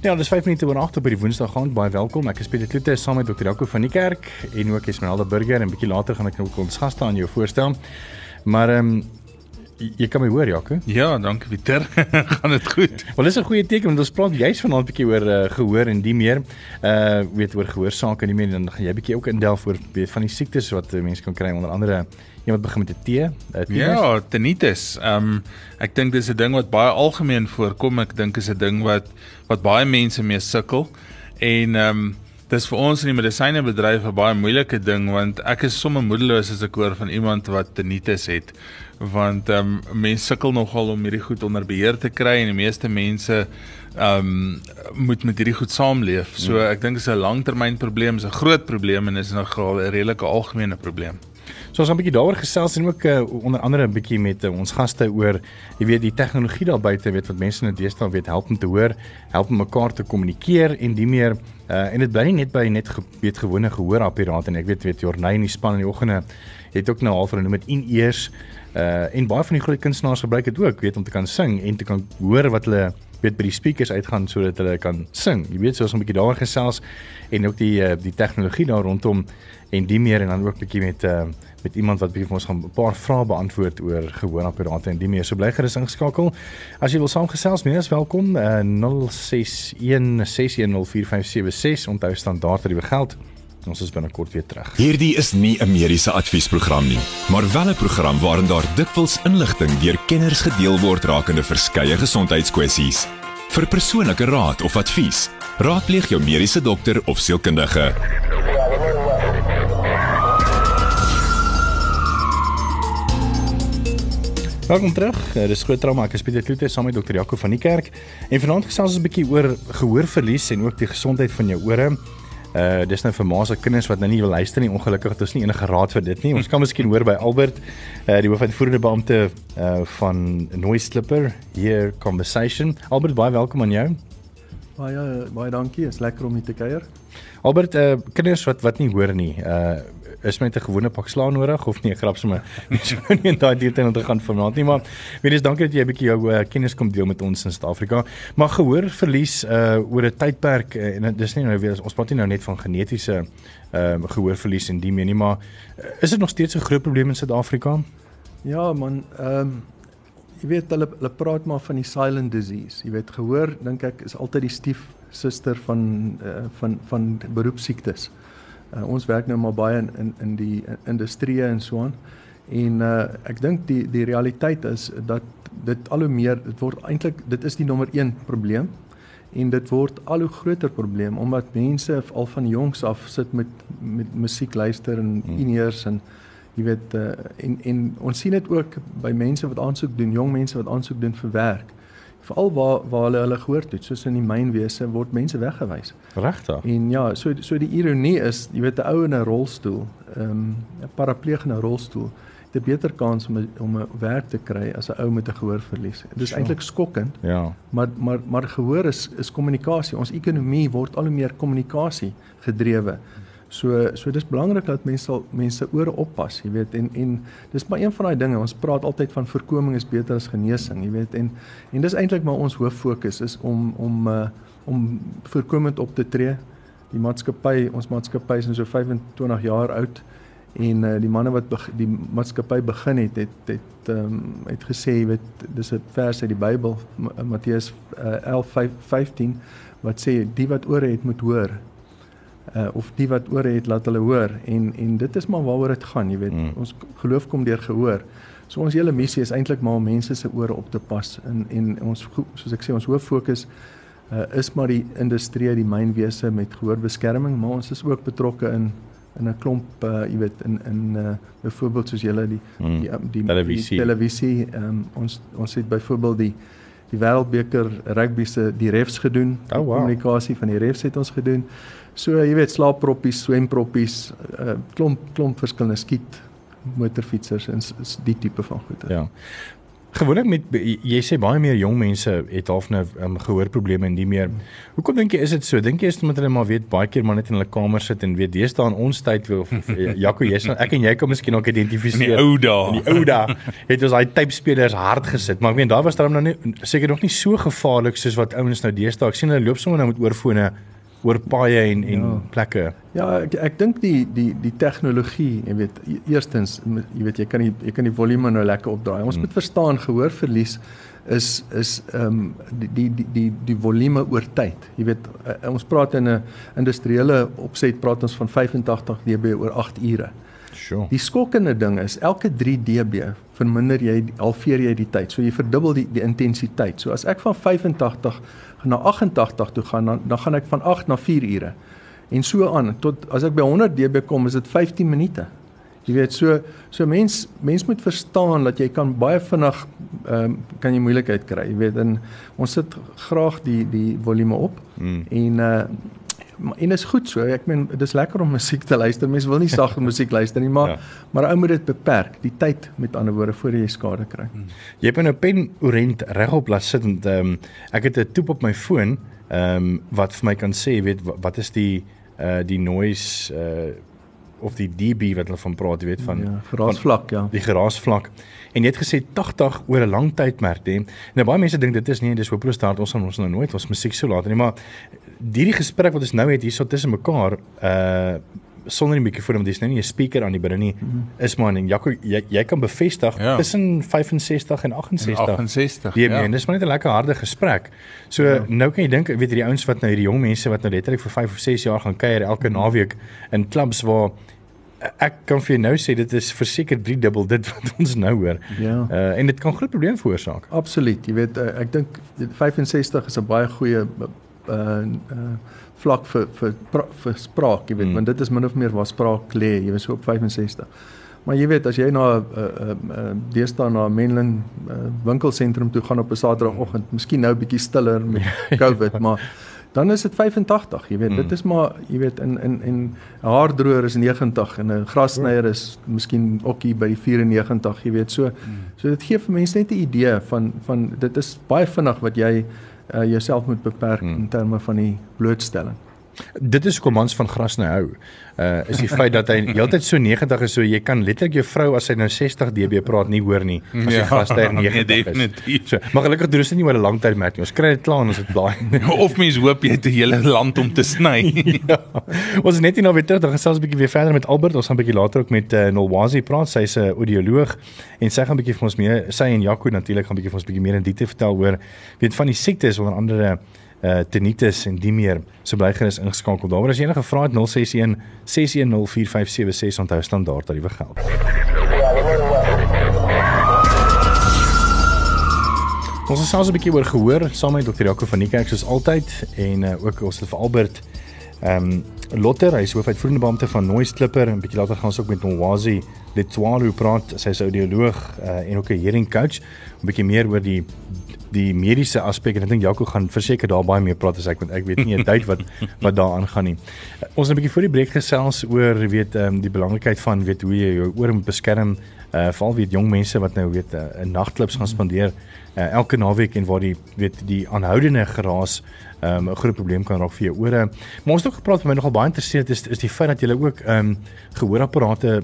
Ja, dis 5 minute oor 8 op hierdie Woensdag aand. Baie welkom. Ek is Pieter Kloete saam met Dr. Jaco van die kerk en ook Esmeralda Burger en bietjie later gaan ek ook ons gaste aan jou voorstel. Maar ehm um, jy kan my hoor, Jaco? Ja, dankie Pieter. gaan dit goed? Wel, dis 'n goeie teken want ons praat juis vanaand 'n bietjie oor uh, gehoor en die meer. Uh weet oor gehoor sake en die meer dan gaan jy bietjie ook indelf oor weet van die siektes wat uh, mense kan kry onder andere Jy moet begin met 'n T. Ja, tinnitus. Ehm um, ek dink dis 'n ding wat baie algemeen voorkom. Ek dink is 'n ding wat wat baie mense mee sukkel. En ehm um, dis vir ons in die medisynebedryf 'n baie moeilike ding want ek is sommer moedeloos as ek hoor van iemand wat tinnitus het. Want ehm um, mense sukkel nogal om hierdie goed onder beheer te kry en die meeste mense ehm um, moet met hierdie goed saamleef. So hmm. ek dink dit is 'n langtermynprobleem, is 'n groot probleem en is nogal 'n redelike algemene probleem. So ons gaan 'n bietjie daaroor gesels en ook uh, onder andere 'n bietjie met uh, ons gaste oor jy weet die tegnologie daar buite weet wat mense nou deesdae weet help om te hoor, help om mekaar te kommunikeer en die meer uh, en dit bly nie net by net ge weet gewone gehoorapparaat en ek weet weet Jornay in die span in die oggende het ook nou al vir hulle met in-ears uh, en baie van die groot kunstenaars gebruik dit ook weet om te kan sing en te kan hoor wat hulle weet by die speakers uitgaan sodat hulle kan sing. Jy weet soos 'n bietjie daaroor gesels en ook die die tegnologie daar rondom en die meer en dan ook bietjie met uh, met iemand wat bietjie vir ons gaan 'n paar vrae beantwoord oor gehoorapparate en die meer. So bly gerus ingeskakel. As jy wil saamgesels, meer as welkom. Uh, 0616104576 onthou standaard dit geld. Ons is binnekort weer terug. Hierdie is nie 'n mediese adviesprogram nie, maar wel 'n program waarin daar dikwels inligting deur kenners gedeel word rakende verskeie gesondheidskwessies. Vir persoonlike raad of advies, raadpleeg jou mediese dokter of sielkundige. Welkom terug. Uh, dis groot trauma. Ek is Pieter Kloete saam met dokter Jaco van die kerk. En vanaand gesels ons 'n bietjie oor gehoorverlies en ook die gesondheid van jou ore. Uh dis nou vir ma se kinders wat nou nie wil luister nie. Ongelukkig het ons nie enige raad vir dit nie. Ons kan miskien hoor by Albert, uh die hoofuitvoerende beampte uh van Noise Clipper hier conversation. Albert, baie welkom aan jou. Baie baie dankie. Is lekker om hier te kuier. Albert, uh kinders wat wat nie hoor nie. Uh is met 'n gewone pak slaan nodig of nie? Ek grap sommer. Nie so nie in daai detail te gaan vanaand nie, maar weet jy, dankie dat jy 'n bietjie jou uh, kennis kom deel met ons in Suid-Afrika. Maar gehoor verlies uh oor 'n tydperk uh, en dis nie nou weer ons praat nie nou net van genetiese uh, gehoorverlies en die menie, maar uh, is dit nog steeds 'n groot probleem in Suid-Afrika? Ja, man, ehm um, jy weet hulle hulle praat maar van die silent disease. Jy weet gehoor dink ek is altyd die stief suster van uh, van van beroepsiektes. Uh, ons werk nou maar baie in in, in die industrie en so aan. En uh, ek dink die die realiteit is dat dit al hoe meer dit word eintlik dit is die nommer 1 probleem en dit word al hoe groter probleem omdat mense al van jongs af sit met met musiek luister en hmm. ineers en jy weet uh, en en ons sien dit ook by mense wat aansoek doen, jong mense wat aansoek doen vir werk veral waar waar hulle hulle gehoor het soos in die mynwese word mense weggewys. Regtig? En ja, so so die ironie is, jy weet 'n ou in 'n rolstoel, ehm um, 'n parapleeg in 'n rolstoel, het 'n beter kans om om 'n werk te kry as 'n ou met 'n gehoorverlies. Dit is eintlik skokkend. Ja. Maar maar maar gehoor is is kommunikasie. Ons ekonomie word al hoe meer kommunikasie gedrewe. So so dis belangrik dat mense sal mense ore oppas, jy weet, en en dis maar een van daai dinge. Ons praat altyd van voorkoming is beter as genesing, jy weet, en en dis eintlik maar ons hoof fokus is om om uh, om voorkomend op te tree. Die maatskappy, ons maatskappy is nou so 25 jaar oud en uh, die manne wat die maatskappy begin het het het ehm um, het gesê jy weet dis 'n vers uit die Bybel Matteus uh, 11:15 wat sê die wat ore het moet hoor uh, of die wat ore het laat hulle hoor. En en dit is maar waaroor dit gaan jy weet. Mm. ons geloof kom deur gehoor. So ons hele missie is eintlik maar om mense se ore op te pas. En en ons soos ek sê ons hoof fokus uh, is maar die industrie die mynwese met gehoorbeskerming. Maar ons is ook betrokke in in 'n klomp uh, jy weet in in uh, byvoorbeeld soos julle die, mm. die die televisie. die televisie um, ons ons het byvoorbeeld die die wêreldbeker rugby se die refs gedoen. Oh, wow. kommunikasie van die refs het ons gedoen So jy weet slaapproppies, swemproppies, uh, klomp klomp verskillende skiet motorfietsers en die tipe van goede. Ja. gewoonlik met jy sê baie meer jong mense het half nou um, gehoorprobleme en nie meer. Hoekom dink jy is dit so? Dink jy is dit omdat hulle maar weet baie keer maar net in hulle kamer sit en weet deesdae in ons tyd wil Jaco jy sê ek en jy kan miskien ook identifiseer. In die ou dae. In die ou dae het ons daai tipe spelers hard gesit, maar ek meen daar was daar nou nie seker nog nie so gevaarlik soos wat ouens nou deesdae. Ek sien hulle loop sommer nou met oorfone oor paaie en en ja. plekke. Ja, ek ek dink die die die tegnologie, jy weet, e-, eerstens jy weet jy kan die jy kan die volume nou lekker opdraai. Ons hmm. moet verstaan gehoorverlies is is ehm um, die die die die die volume oor tyd. Jy weet uh, ons praat in 'n industriële opset praat ons van 85 dB oor 8 ure. Sure. Die skokkende ding is elke 3 dB verminder jy halveer jy die tyd. So jy verdubbel die die intensiteit. So as ek van 85 na 88 toe gaan dan dan gaan ek van 8 na 4 ure. En so aan tot as ek by 100 dB kom is dit 15 minute. Jy weet so so mens mens moet verstaan dat jy kan baie vinnig ehm um, kan jy moeilikheid kry. Jy weet en ons sit graag die die volume op mm. en uh en is goed so. Ek meen dis lekker om musiek te luister. Mense wil nie sagte musiek luister nie, maar ja. maar ou moet dit beperk. Die tyd met ander woorde voor jy skade kry. Hmm. Jy het nou pen orent regop laat sit en ehm um, ek het 'n toep op my foon ehm um, wat vir my kan sê, weet wat is die uh die noise uh of die dB wat hulle van praat, jy weet van ja, geraasvlak, ja. Die geraasvlak. En jy het gesê 80 oor 'n lang tydmerk, hè. Nou baie mense dink dit is nie, dis hopeloos daar ons gaan ons nou nooit ons musiek so laat nie, maar hierdie gesprek wat ons nou het hierso tussen mekaar, uh sonder 'n mikrofoon want dis nou nie 'n speaker aan die binne nie. Mm -hmm. Is maar en Jaco, jy jy kan bevestig ja. tussen 65 en 68. En 68. Die ja. dis maar net 'n lekker harde gesprek. So ja. nou kan jy dink, weet jy die ouens wat nou hierdie jong mense wat nou letterlik vir 5 of 6 jaar gaan kuier elke mhm. naweek in klubs waar ek kan vir jou nou sê dit is verseker 3 dubbel dit wat ons nou hoor. Ja. Uh en dit kan groot probleme veroorsaak. Absoluut. Jy weet uh, ek dink 65 is 'n baie goeie uh uh vlak vir vir vir spraak, jy weet, mm. want dit is min of meer waar spraak lê, jy weet so op 65. Maar jy weet as jy na 'n uh, uh, uh, deesdae na 'n Menlyn uh, winkelsentrum toe gaan op 'n Saterdagoggend, miskien nou 'n bietjie stiller met COVID, maar dan is dit 85, jy weet, mm. dit is maar jy weet in in en 'n haardroër is 90 en 'n grassnyer is miskien ook hier by die 94, jy weet, so mm. so dit gee vir mense net 'n idee van van dit is baie vinnig wat jy uh, jouself moet beperk hmm. in terme van die blootstelling. Dit is kom ons van gras nou hou. Uh is die feit dat hy heeltyd so 90 is so jy kan letterlik jou vrou as hy nou 60 dB praat nie hoor nie as hy gaste 90 is. So, maar gelukkig doen ons dit nie oor 'n lang tyd met nie. Ons kry dit klaar en ons het blaai. of mens hoop jy het 'n hele land om te sny. ja. Ons net nie nou weer terug, dan gesels 'n bietjie weer verder met Albert. Ons gaan 'n bietjie later ook met uh, Nolwazi praat. Sy's 'n audioloog en sy gaan 'n bietjie vir ons meer sy en Jaco natuurlik gaan 'n bietjie vir ons bietjie meer in diepte vertel oor weet van die siektes onder andere uh tinnitus en die meer so bly gerus ingeskakel daaroor as jy enige vrae het 061 6104576 onthou standaard tariewe geld. Ons het selfs 'n bietjie oor gehoor saam met Dr. Jaco van die kerk soos altyd en uh, ook ons het vir Albert ehm um, Lotter, hy is hoofuitvoerende beampte van Noise Clipper en bietjie later gaan ons ook met Nwazi Letwalo praat. Sy is audioloog uh, en ook 'n hearing coach. 'n Bietjie meer oor die die mediese aspek en ek dink Jaco gaan verseker daar baie meer praat as ek want ek weet nie 'n tyd wat wat daaraan gaan nie. Ons het 'n bietjie voor die breek gesels oor weet ehm um, die belangrikheid van weet hoe jy jou oor moet beskerm uh veral weet jong mense wat nou weet 'n uh, nagklubs gaan spandeer uh, elke naweek en waar die weet die aanhoudende geraas ehm, 'n um, groot probleem kan raak vir jou ore. Maar ons het ook gepraat vir my nogal baie interesseerd is is die feit dat jy ook ehm um, gehoorapparate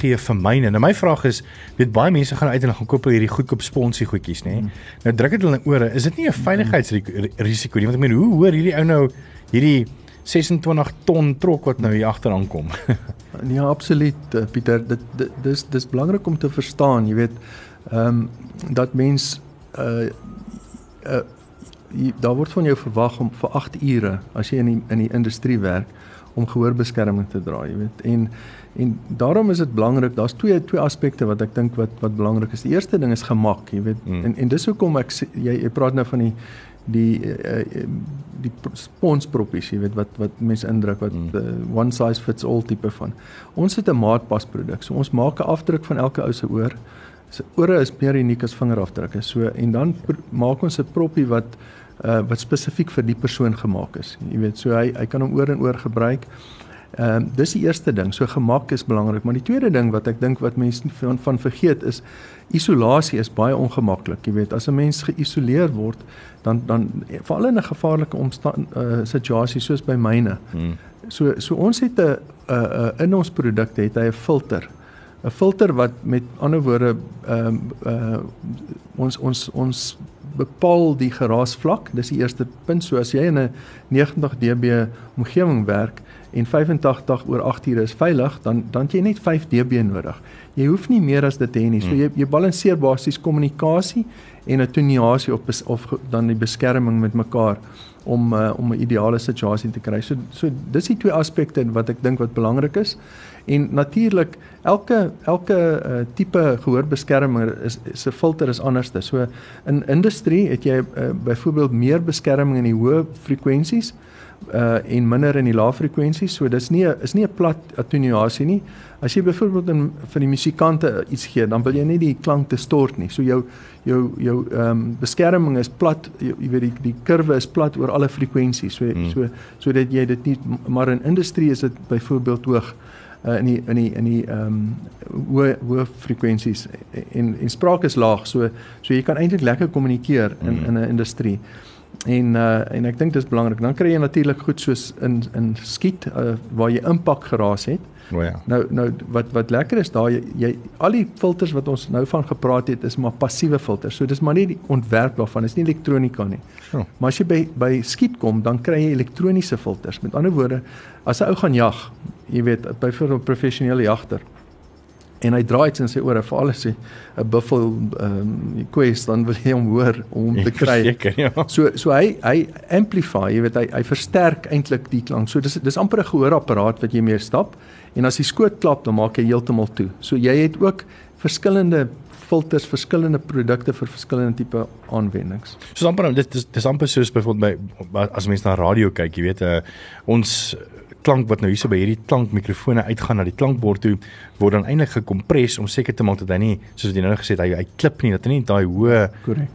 gee vir myne. Nou my vraag is, weet baie mense gaan uit en gaan koop hierdie goedkoop sponsie goedjies, nê? Mm. Nou druk dit hulle in ore. Is dit nie 'n veiligheidsrisiko nie? Want ek meen, hoe hoor hierdie ou nou hierdie 26 ton trok wat nou hier agteraan kom? ja, absoluut, eh, Pieter. Dit, dit dis dis belangrik om te verstaan, jy weet, ehm um, dat mens uh uh jy, daar word van jou verwag om vir 8 ure as jy in die in die industrie werk om gehoorbeskerming te dra, jy weet. En En daarom is dit belangrik. Daar's twee twee aspekte wat ek dink wat wat belangrik is. Die eerste ding is gemak, jy weet. Mm. En en dis hoekom ek jy jy praat nou van die die uh, die sponsproppies, jy weet wat wat mense indruk wat mm. uh, one size fits all tipe van. Ons het 'n maatpas produk. So ons maak 'n afdruk van elke ou se oor. Se ore is meer uniek as vingerafdrukke. So en dan maak ons 'n proppie wat uh, wat spesifiek vir die persoon gemaak is. Jy weet, so hy hy kan hom oor en oor gebruik Ehm um, dis die eerste ding. So gemak is belangrik, maar die tweede ding wat ek dink wat mense van, van vergeet is isolasie is baie ongemaklik. Jy weet, as 'n mens geïsoleer word, dan dan veral in 'n gevaarlike omstand uh, situasie soos by myne. Hmm. So so ons het 'n uh, uh, in ons produkte het hy 'n filter. 'n Filter wat met ander woorde ehm um, uh, ons ons ons bepaal die geraasvlak. Dis die eerste punt. So as jy in 'n 90 dB omgewing werk en 85 oor 8 ure is veilig, dan dan jy net 5 dB nodig. Jy hoef nie meer as dit te hê nie. So hmm. jy jy balanseer basies kommunikasie en 'n attenuasie of of dan die beskerming met mekaar om uh, om 'n ideale situasie te kry. So so dis die twee aspekte wat ek dink wat belangrik is. En natuurlik elke elke uh, tipe gehoorbeskerming is se filter is anderste. So in industrie het jy uh, byvoorbeeld meer beskerming in die hoë frekwensies uh en minder in die lae frekwensies. So dis nie is nie 'n plat attenuasie nie. As jy byvoorbeeld in vir die musikante iets gee, dan wil jy nie die klank te stort nie. So jou jou jou ehm um, beskerming is plat, jy, jy weet die die kurwe is plat oor alle frekwensies. So hmm. so sodat jy dit nie maar in industrie is dit byvoorbeeld hoog uh, in die in die in die ehm um, hoë hoë frekwensies en en spraak is laag. So so jy kan eintlik lekker kommunikeer in hmm. in 'n industrie. En uh en ek dink dit is belangrik. Dan kry jy natuurlik goed soos in in skiet uh, waar jy impak geraas het. O ja. Nou nou wat wat lekker is daar jy, jy al die filters wat ons nou van gepraat het is maar passiewe filters. So dis maar nie die ontwerp daarvan, is nie elektronika nie. Oh. Maar as jy by by skiet kom, dan kry jy elektroniese filters. Met ander woorde, as 'n ou gaan jag, jy weet, by 'n professionele jagter, en hy draai dit in sy ore vir alles 'n buffel ehm um, quest dan wil hy hom hoor om te kry. Seker, ja. So so hy hy amplify, jy weet hy hy versterk eintlik die klank. So dis dis amper 'n gehoorapparaat wat jy mee stap en as die skoot klap dan maak hy heeltemal toe. So jy het ook verskillende filters, verskillende produkte vir verskillende tipe aanwendings. So amper dit dis dis amper soos byvoorbeeld by as mense na radio kyk, jy weet uh, ons klank wat nou hierso by hierdie klankmikrofone uitgaan na die klankbord toe word dan eintlik gekompres om seker te maak dat hy nie soos jy nou gesê het hy hy klip nie dat hy nie daai hoë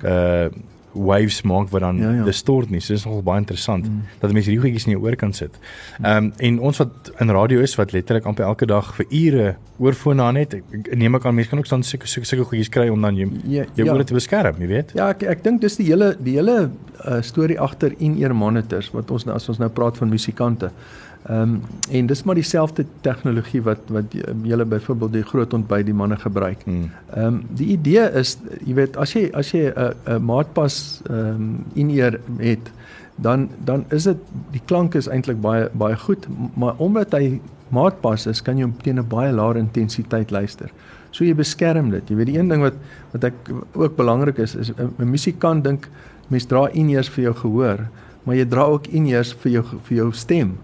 uh waves maak wat dan ja, ja. distort nie. So dis nogal baie interessant mm. dat mense hierdie goedjies in jou oor kan sit. Ehm um, en ons wat in radio is wat letterlik amper elke dag vir ure oorfone aan het, ek, neem ek aan mense kan ook dan sulke sulke goedjies kry om dan jou ja, jou ja. ore te beskerm, jy weet. Ja, ek ek dink dis die hele die hele uh, storie agter in-ear monitors wat ons nou as ons nou praat van musikante. Ehm um, en dis maar dieselfde tegnologie wat wat julle byvoorbeeld die groot ontbyt die manne gebruik. Hmm. Ehm um, die idee is jy weet as jy as jy 'n 'n maatpas ehm um, in-ear het dan dan is dit die klank is eintlik baie baie goed maar omdat hy maatpas is kan jy hom teen 'n baie laer intensiteit luister. So jy beskerm dit. Jy weet die een ding wat wat ek ook belangrik is is 'n musikant dink mense dra in-ears vir jou gehoor, maar jy dra ook in-ears vir jou vir jou stem.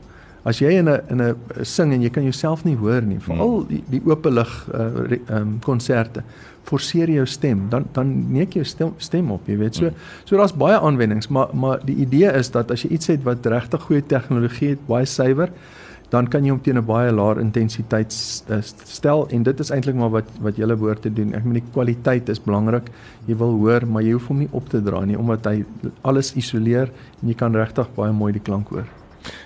As jy in 'n in 'n sing en jy kan jouself nie hoor nie, veral hmm. die die oop lig uh um konserte, forceer jou stem, dan dan neek jou stem, stem op, jy weet. So hmm. so daar's baie aanwendings, maar maar die idee is dat as jy iets het wat regtig goeie tegnologie het, baie suiwer, dan kan jy hom teen 'n baie laer intensiteit stel en dit is eintlik maar wat wat jy behoort te doen. Ek meen die kwaliteit is belangrik. Jy wil hoor, maar jy hoef hom nie op te dra nie omdat hy alles isoleer en jy kan regtig baie mooi die klank hoor.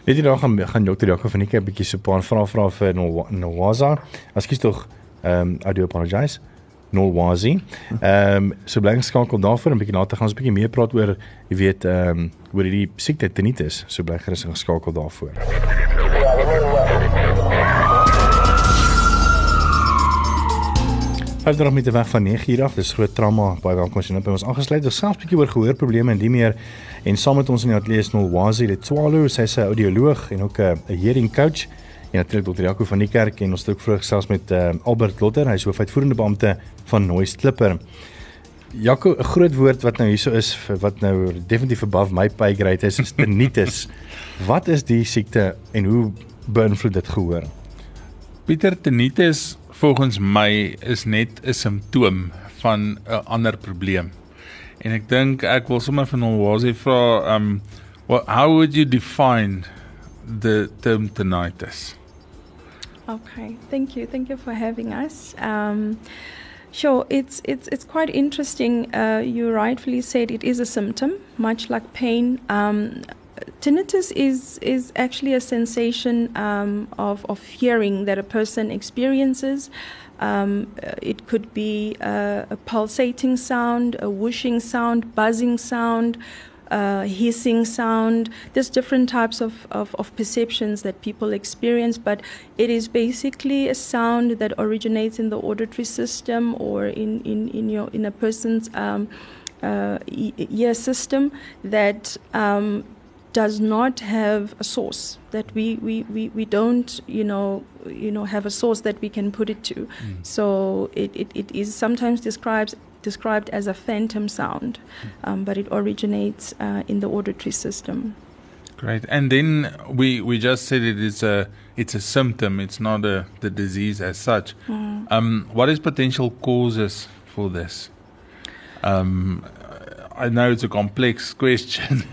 Weet jy dan gaan gaan Dr. Jaco van Niekerk 'n bietjie so 'n paar vrae vra vir Nowaza. Ekskuus tog ehm um, I do apologize. Nowazi. Ehm um, so bly geskakel daarvoor 'n bietjie later gaan ons 'n bietjie meer praat oor jy weet ehm um, oor hierdie siekte tinnitus. So bly gerus geskakel daarvoor. Hy het nog met die weg van 9 uur af. Dis groot trauma. Baie welkom as jy nou by ons aangesluit. Ons selfs bietjie oor gehoorprobleme en die meer en saam met ons in die ateljee is Nolwazi Letwalo. Sy is 'n audioloog en ook 'n hearing coach. En natuurlik Dr. Jaco van die kerk en ons het ook vroeg gesels met uh, Albert Lotter. Hy is hoofuitvoerende beampte van Noise Clipper. Jaco, 'n groot woord wat nou hierso is wat nou definitief above my pay grade is, is tinnitus. wat is die siekte en hoe beïnvloed dit gehoor? Pieter tinnitus volgens my is net 'n simptoom van 'n ander probleem. En ek dink ek wil sommer van hom was hy vra um what how would you define the term tinnitus? Okay, thank you. Thank you for having us. Um Sure, it's it's it's quite interesting. Uh, you rightfully said it is a symptom, much like pain. Um, tinnitus is is actually a sensation um, of of hearing that a person experiences. Um, it could be a, a pulsating sound, a whooshing sound, buzzing sound, uh, hissing sound. There's different types of, of, of, perceptions that people experience, but it is basically a sound that originates in the auditory system or in, in, in, your, in a person's um, uh, ear system that um, does not have a source that we, we, we, we don't you know you know have a source that we can put it to mm. so it, it, it is sometimes describes described as a phantom sound mm. um, but it originates uh, in the auditory system great and then we we just said it is a it's a symptom it's not a the disease as such mm. um, what is potential causes for this um, I know it's a complex question,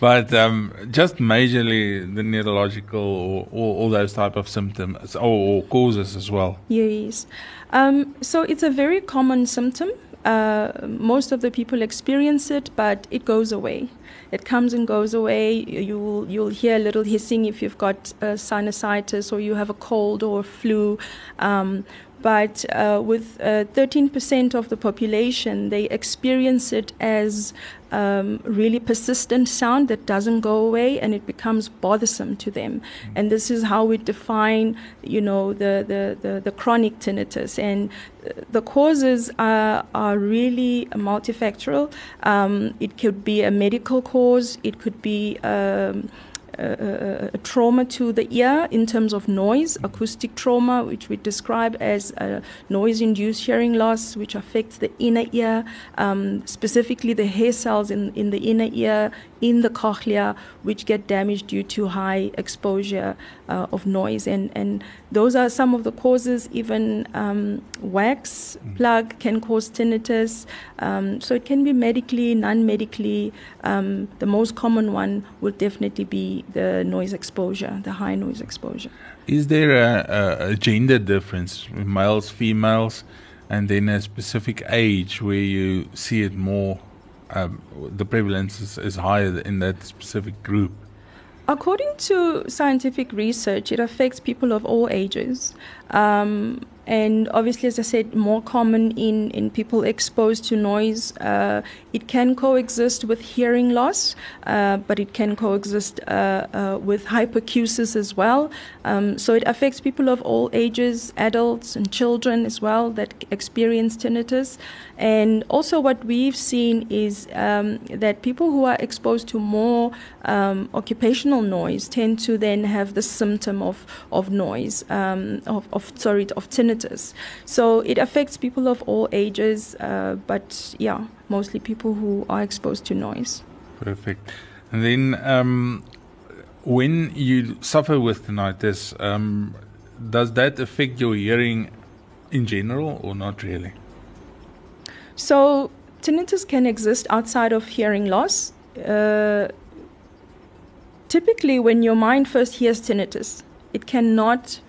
but um, just majorly the neurological or, or all those type of symptoms or, or causes as well. Yes, um, so it's a very common symptom. Uh, most of the people experience it, but it goes away. It comes and goes away. You'll you'll hear a little hissing if you've got uh, sinusitis or you have a cold or flu. Um, but uh, with uh, 13% of the population, they experience it as um, really persistent sound that doesn't go away and it becomes bothersome to them. Mm-hmm. And this is how we define, you know, the, the, the, the chronic tinnitus. And uh, the causes are, are really multifactorial. Um, it could be a medical cause, it could be um, a, trauma to the ear in terms of noise, acoustic trauma, which we describe as noise induced hearing loss, which affects the inner ear, um, specifically the hair cells in, in the inner ear, in the cochlea, which get damaged due to high exposure uh, of noise. And, and those are some of the causes. Even um, wax mm. plug can cause tinnitus. Um, so it can be medically, non medically. Um, the most common one will definitely be the noise exposure, the high noise exposure. Is there a, a, a gender difference, males, females, and then a specific age where you see it more? Um, the prevalence is, is higher in that specific group. According to scientific research, it affects people of all ages. Um, and obviously, as I said, more common in, in people exposed to noise. Uh, it can coexist with hearing loss, uh, but it can coexist uh, uh with hyperacusis as well. Um, so it affects people of all ages, adults and children as well that experience tinnitus. And also, what we've seen is um, that people who are exposed to more um, occupational noise tend to then have the symptom of, of noise, um, of, of, sorry, of tinnitus. So it affects people of all ages, uh, but yeah, mostly people who are exposed to noise. Perfect. And then um, when you suffer with tinnitus, um, does that affect your hearing in general or not really? So, tinnitus can exist outside of hearing loss. Uh, typically, when your mind first hears tinnitus, it cannot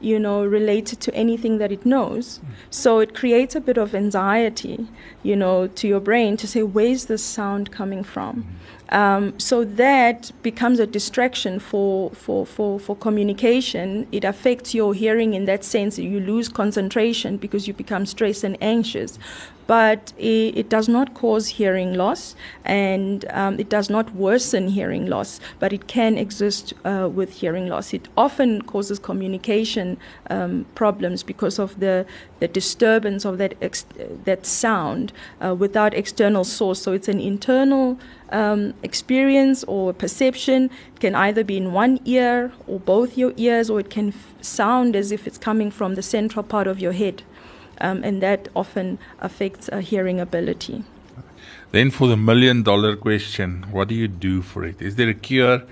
you know, related to anything that it knows. So it creates a bit of anxiety, you know, to your brain to say, where's this sound coming from? Um, so that becomes a distraction for, for, for, for communication. It affects your hearing in that sense. You lose concentration because you become stressed and anxious but it, it does not cause hearing loss and um, it does not worsen hearing loss, but it can exist uh, with hearing loss. It often causes communication um, problems because of the, the disturbance of that, ex- that sound uh, without external source. So it's an internal um, experience or perception. It can either be in one ear or both your ears, or it can f- sound as if it's coming from the central part of your head um, and that often affects uh, hearing ability. Then, for the million dollar question, what do you do for it? Is there a cure?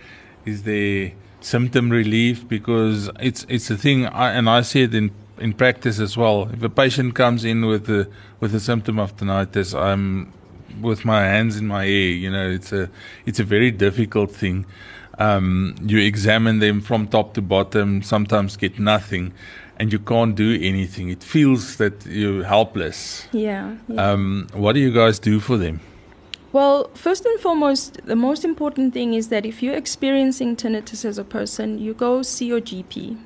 Is there symptom relief? Because it's it's a thing, I, and I see it in in practice as well. If a patient comes in with a with a symptom of tinnitus, I'm with my hands in my ear. You know, it's a it's a very difficult thing. Um, you examine them from top to bottom, sometimes get nothing, and you can't do anything. It feels that you're helpless. Yeah. yeah. Um, what do you guys do for them? Well, first and foremost, the most important thing is that if you're experiencing tinnitus as a person, you go see your GP. Mm.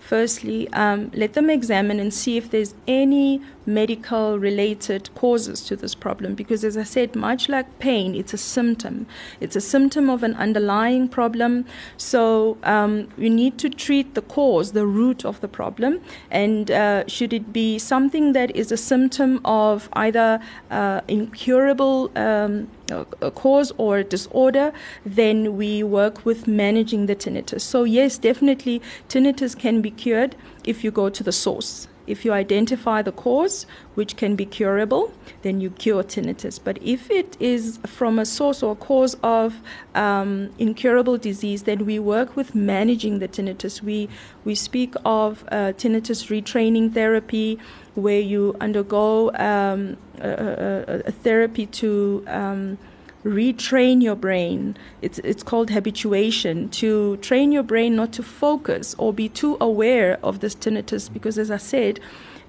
Firstly, um, let them examine and see if there's any medical related causes to this problem. Because, as I said, much like pain, it's a symptom. It's a symptom of an underlying problem. So, um, you need to treat the cause, the root of the problem. And uh, should it be something that is a symptom of either uh, incurable um, a cause or a disorder, then we work with managing the tinnitus. So, yes, definitely, tinnitus can be cured if you go to the source. If you identify the cause, which can be curable, then you cure tinnitus. But if it is from a source or cause of um, incurable disease, then we work with managing the tinnitus. We, we speak of uh, tinnitus retraining therapy, where you undergo um, a, a, a, therapy to um, retrain your brain. It's, it's called habituation to train your brain not to focus or be too aware of this tinnitus because, as I said,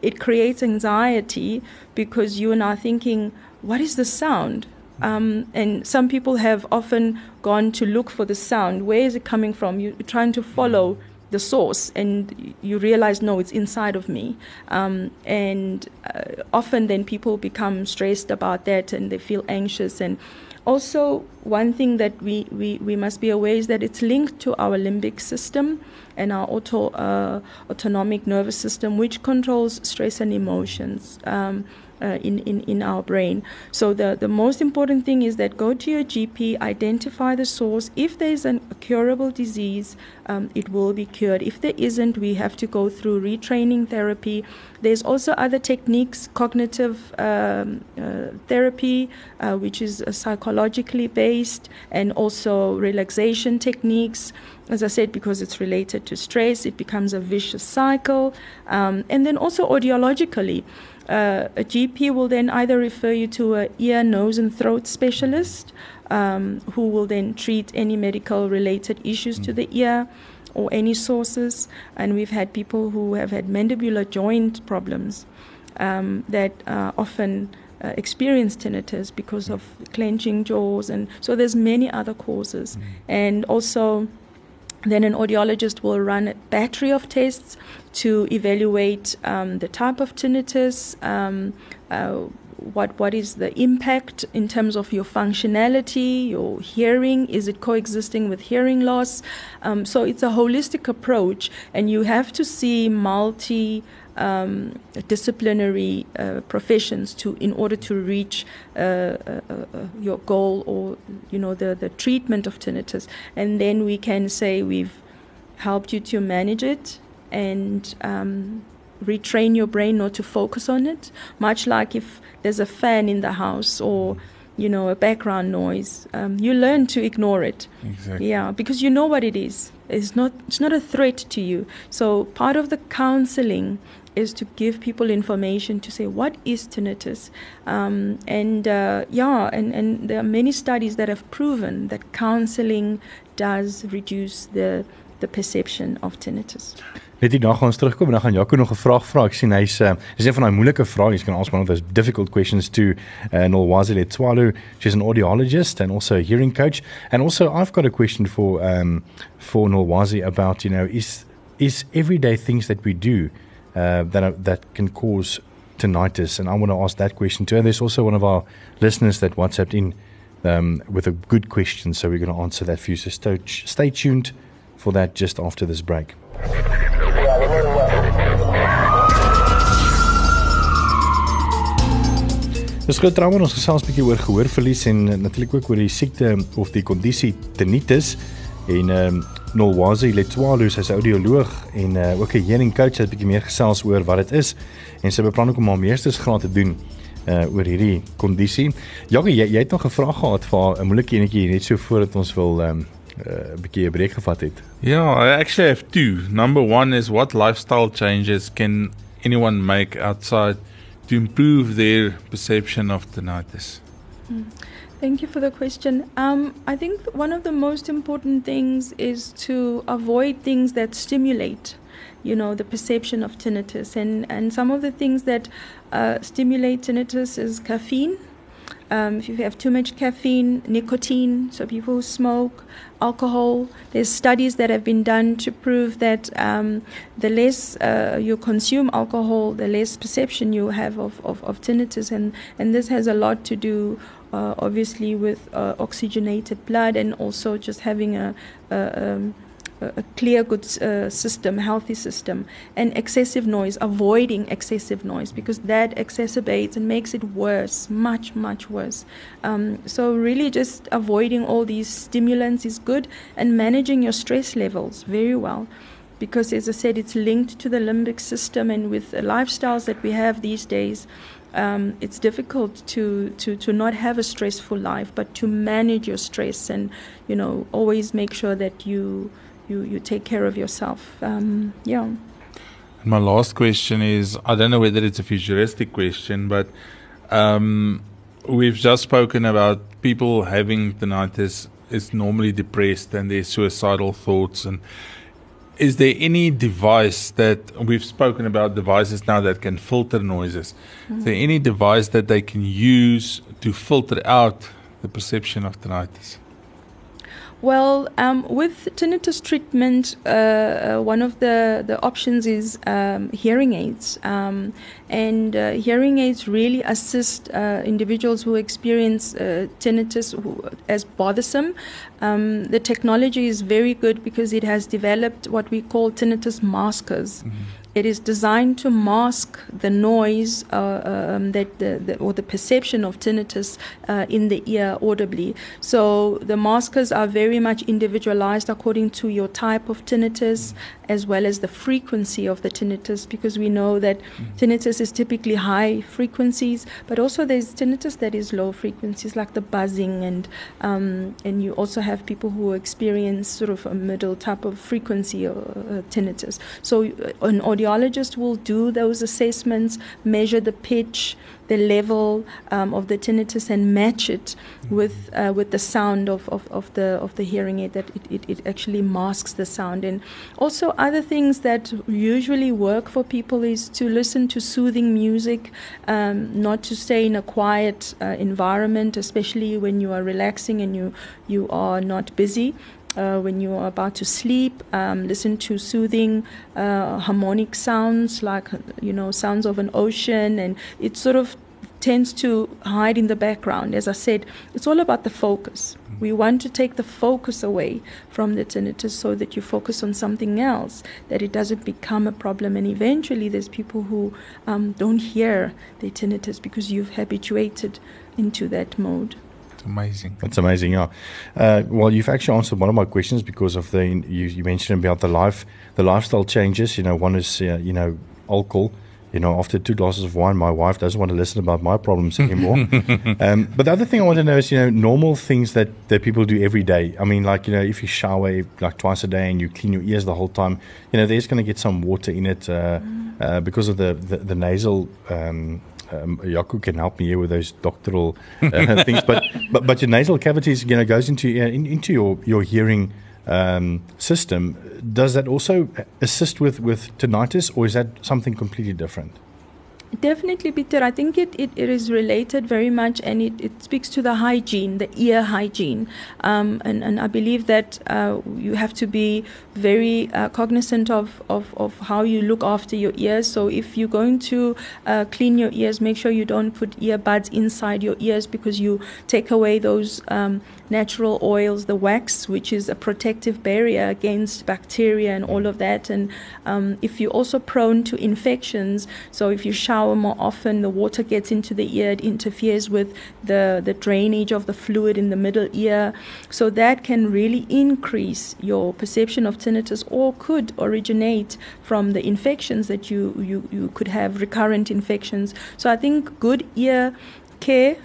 it creates anxiety because you and I are thinking, what is the sound? Um, and some people have often gone to look for the sound. Where is it coming from? You're trying to follow the source, and you realize, no, it's inside of me. Um, and uh, often then people become stressed about that and they feel anxious and also, one thing that we, we, we must be aware is that it's linked to our limbic system and our auto, uh, autonomic nervous system, which controls stress and emotions. Um, uh, in, in, in our brain. So, the, the most important thing is that go to your GP, identify the source. If there's an, a curable disease, um, it will be cured. If there isn't, we have to go through retraining therapy. There's also other techniques, cognitive um, uh, therapy, uh, which is uh, psychologically based, and also relaxation techniques as I said, because it's related to stress, it becomes a vicious cycle. Um, and then also audiologically, uh, a GP will then either refer you to an ear, nose, and throat specialist, um, who will then treat any medical related issues mm. to the ear or any sources. And we've had people who have had mandibular joint problems um, that uh, often uh, experience tinnitus because of clenching jaws, and so there's many other causes, mm. and also then an audiologist will run a battery of tests to evaluate um, the type of tinnitus, um, uh, what what is the impact in terms of your functionality, your hearing? Is it coexisting with hearing loss? Um, so it's a holistic approach, and you have to see multi um, disciplinary uh, professions to in order to reach uh, uh, uh, your goal or you know the the treatment of tinnitus. And then we can say we've helped you to manage it and um, retrain your brain not to focus on it. Much like if there's a fan in the house or you know a background noise um, you learn to ignore it. Exactly. yeah because you know what it is. It's not it's not a threat to you. So part of the counseling is to give people information to say what is tinnitus um, and uh, yeah and, and there are many studies that have proven that counseling does reduce the the perception of tinnitus Net hierna gaan ons terugkom en dan gaan Jaco nog 'n vraag vra. Ek sien hy's uh, is een van daai moeilike vrae. Jy kan ask one of those difficult questions to uh, Nolwazile Tswalu. She's an audiologist and also a hearing coach. And also I've got a question for um for Nolwazi about, you know, is is everyday things that we do uh, that are, that can cause tinnitus, and I want to ask that question too. And there's also one of our listeners that WhatsApped in um, with a good question, so we're going to answer that for you. So stay, stay tuned for that just after this break. Dis groot trauma ons gesels 'n bietjie oor gehoorverlies en natuurlik ook oor die siekte of die kondisie tinnitus en ehm um, Nolwazi Letwalo sy's audioloog en uh, ook 'n hearing coach wat 'n bietjie meer gesels oor wat dit is en sy beplan ook om haar meestersgraad te doen uh oor hierdie kondisie. Joggie, jy, jy het nog 'n vraag gehad vir 'n moeilike enetjie net so voordat ons wil ehm um, 'n uh, bietjie 'n breek gevat het. Ja, I actually have two. Number 1 is what lifestyle changes can anyone make outside to improve their perception of tinnitus? Hmm. Thank you for the question. Um, I think one of the most important things is to avoid things that stimulate, you know, the perception of tinnitus. And, and some of the things that uh, stimulate tinnitus is caffeine, um, if you have too much caffeine, nicotine, so people who smoke, alcohol. There's studies that have been done to prove that um, the less uh, you consume alcohol, the less perception you have of, of, of tinnitus, and, and this has a lot to do. Uh, obviously, with uh, oxygenated blood, and also just having a, a um, a clear, good uh, system, healthy system, and excessive noise, avoiding excessive noise because that exacerbates and makes it worse, much, much worse. Um, so, really, just avoiding all these stimulants is good and managing your stress levels very well. Because, as I said, it's linked to the limbic system, and with the lifestyles that we have these days, um, it's difficult to, to, to not have a stressful life, but to manage your stress and, you know, always make sure that you you you take care of yourself. Um, yeah. And my last question is: I don't know whether it's a futuristic question, but um, we've just spoken about people having tinnitus is normally depressed and their suicidal thoughts and is there any device that we've spoken about devices now that can filter noises mm-hmm. is there any device that they can use to filter out the perception of tinnitus well, um, with tinnitus treatment, uh, uh, one of the, the options is um, hearing aids. Um, and uh, hearing aids really assist uh, individuals who experience uh, tinnitus who, as bothersome. Um, the technology is very good because it has developed what we call tinnitus maskers. Mm-hmm. It is designed to mask the noise uh, um, that the, the, or the perception of tinnitus uh, in the ear audibly. So the maskers are very much individualized according to your type of tinnitus as well as the frequency of the tinnitus because we know that mm. tinnitus is typically high frequencies, but also there's tinnitus that is low frequencies like the buzzing and um, and you also have people who experience sort of a middle type of frequency uh, tinnitus. So uh, an audiologist will do those assessments, measure the pitch, the level um, of the tinnitus and match it with uh, with the sound of, of, of the of the hearing aid that it, it, it actually masks the sound. And also other things that usually work for people is to listen to soothing music um, not to stay in a quiet uh, environment especially when you are relaxing and you you are not busy uh, when you are about to sleep, um, listen to soothing uh, harmonic sounds like you know sounds of an ocean, and it sort of tends to hide in the background. As I said, it's all about the focus. We want to take the focus away from the tinnitus so that you focus on something else, that it doesn't become a problem. And eventually, there's people who um, don't hear the tinnitus because you've habituated into that mode amazing. That's amazing. Yeah. Uh, well, you've actually answered one of my questions because of the you, you mentioned about the life, the lifestyle changes. You know, one is uh, you know alcohol. You know, after two glasses of wine, my wife doesn't want to listen about my problems anymore. um, but the other thing I want to know is, you know, normal things that, that people do every day. I mean, like, you know, if you shower like twice a day and you clean your ears the whole time, you know, there's going to get some water in it uh, uh, because of the, the, the nasal um, um, Yaku can help me here with those doctoral uh, things, but, but but your nasal cavities, you know, goes into uh, in, into your your hearing um, system. Does that also assist with with tinnitus, or is that something completely different? Definitely, Peter. I think it, it, it is related very much and it, it speaks to the hygiene, the ear hygiene. Um, and, and I believe that uh, you have to be very uh, cognizant of, of, of how you look after your ears. So if you're going to uh, clean your ears, make sure you don't put earbuds inside your ears because you take away those um, natural oils, the wax, which is a protective barrier against bacteria and all of that. And um, if you're also prone to infections, so if you shower more often, the water gets into the ear, it interferes with the, the drainage of the fluid in the middle ear. So that can really increase your perception of tinnitus or could originate from the infections that you, you, you could have, recurrent infections. So I think good ear care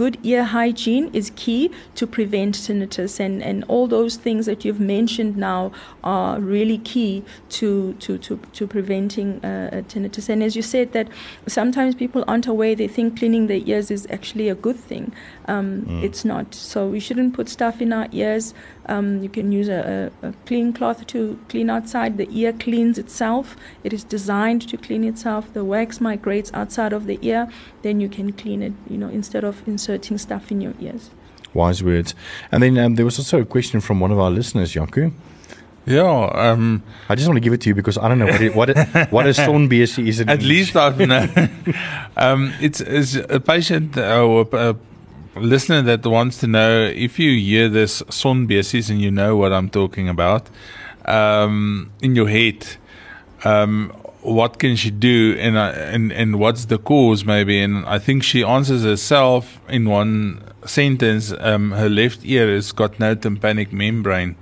good ear hygiene is key to prevent tinnitus, and, and all those things that you've mentioned now are really key to to to, to preventing uh, tinnitus. And as you said, that sometimes people aren't aware; they think cleaning their ears is actually a good thing. Um, mm. It's not. So we shouldn't put stuff in our ears. Um, you can use a, a, a, clean cloth to clean outside. The ear cleans itself. It is designed to clean itself. The wax migrates outside of the ear. Then you can clean it. You know, instead of inserting inserting stuff in your ears. Wise words. And then um, there was also a question from one of our listeners, Janku. Yeah, um I just want to give it to you because I don't know what it, what it, what a sonbesie is. at least I've know. um it's is a patient uh, or a, a listener that wants to know if you hear this sonbesies and you know what I'm talking about um in your head um what can she do and uh, and and what's the cause maybe? And I think she answers herself in one sentence um her left ear has got no tympanic membrane.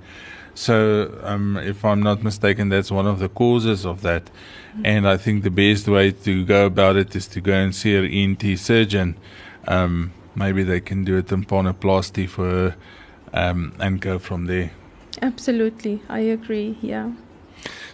So um if I'm not mistaken that's one of the causes of that. And I think the best way to go about it is to go and see her ENT surgeon um maybe they can do a tympanoplasty for her um and go from there Absolutely, I agree. Yeah.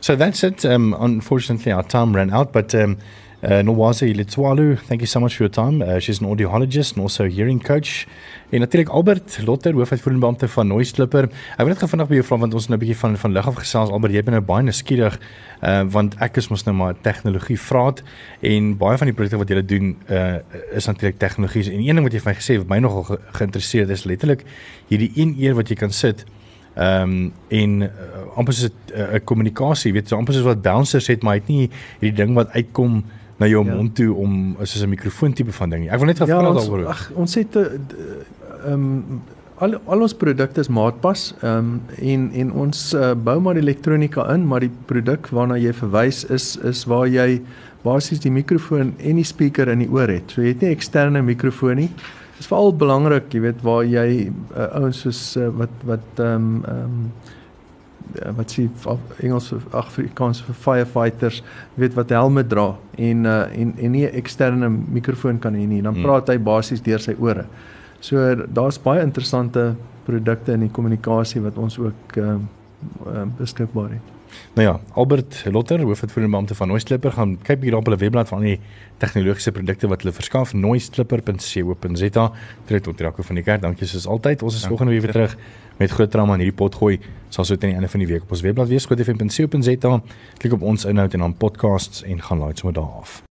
So that's it. Um, unfortunately, our time ran out, but um, uh, Nwazi Litswalu, thank you so much for your time. Uh, she's an audiologist and also a hearing coach. En natuurlik Albert Lotter, hoofuitvoerende beampte van Noise Clipper. Ek wil net gou vinnig by jou vra want ons nou 'n bietjie van van lig af gesels. Albert, jy ben nou baie nuuskierig uh, want ek is mos nou maar tegnologie vraat en baie van die projekte wat jy doen uh, is natuurlik tegnologies. En een ding wat jy vir my gesê het wat my nogal ge geïnteresseer het is letterlik hierdie een eer wat jy kan sit Ehm um, en uh, amper soos 'n uh, kommunikasie, weet jy, so amper soos wat bouncers het, maar hy het nie hierdie ding wat uitkom na jou Ja. mond toe om soos 'n mikrofoon tipe van ding nie. Ek wil net gevra Ja, ja, ons daaroor. ag ons het 'n ehm um, al al ons produkte is maatpas ehm um, en en ons uh, bou maar elektronika in, maar die produk waarna jy verwys is is waar jy basies die mikrofoon en die speaker in die oor het. So jy het nie eksterne mikrofoon nie. Dit is veral belangrik, jy weet, waar jy uh, ouens soos uh, wat wat ehm um, ehm um, wat sê Engels of Afrikaans vir firefighters weet wat helme dra en uh, en en nie 'n eksterne mikrofoon kan hê nie dan Hmm. praat hy basies deur sy ore. So daar's baie interessante produkte in die kommunikasie wat ons ook uh, uh, beskikbaar het. Nou ja, Albert Lotter, hoofuitvoerende beampte van Noise Clipper, gaan kyk hier op hulle webblad van die tegnologiese produkte wat hulle verskaf, noiseclipper.co.za. Dit tot Jaco van die kerk. Dankie soos altyd. Ons is volgende week weer terug met groot drama in hierdie pot gooi. Sal so teen die einde van die week op ons webblad wees, skootfm.co.za. Klik op ons inhoud en dan podcasts en gaan laai sommer daar af.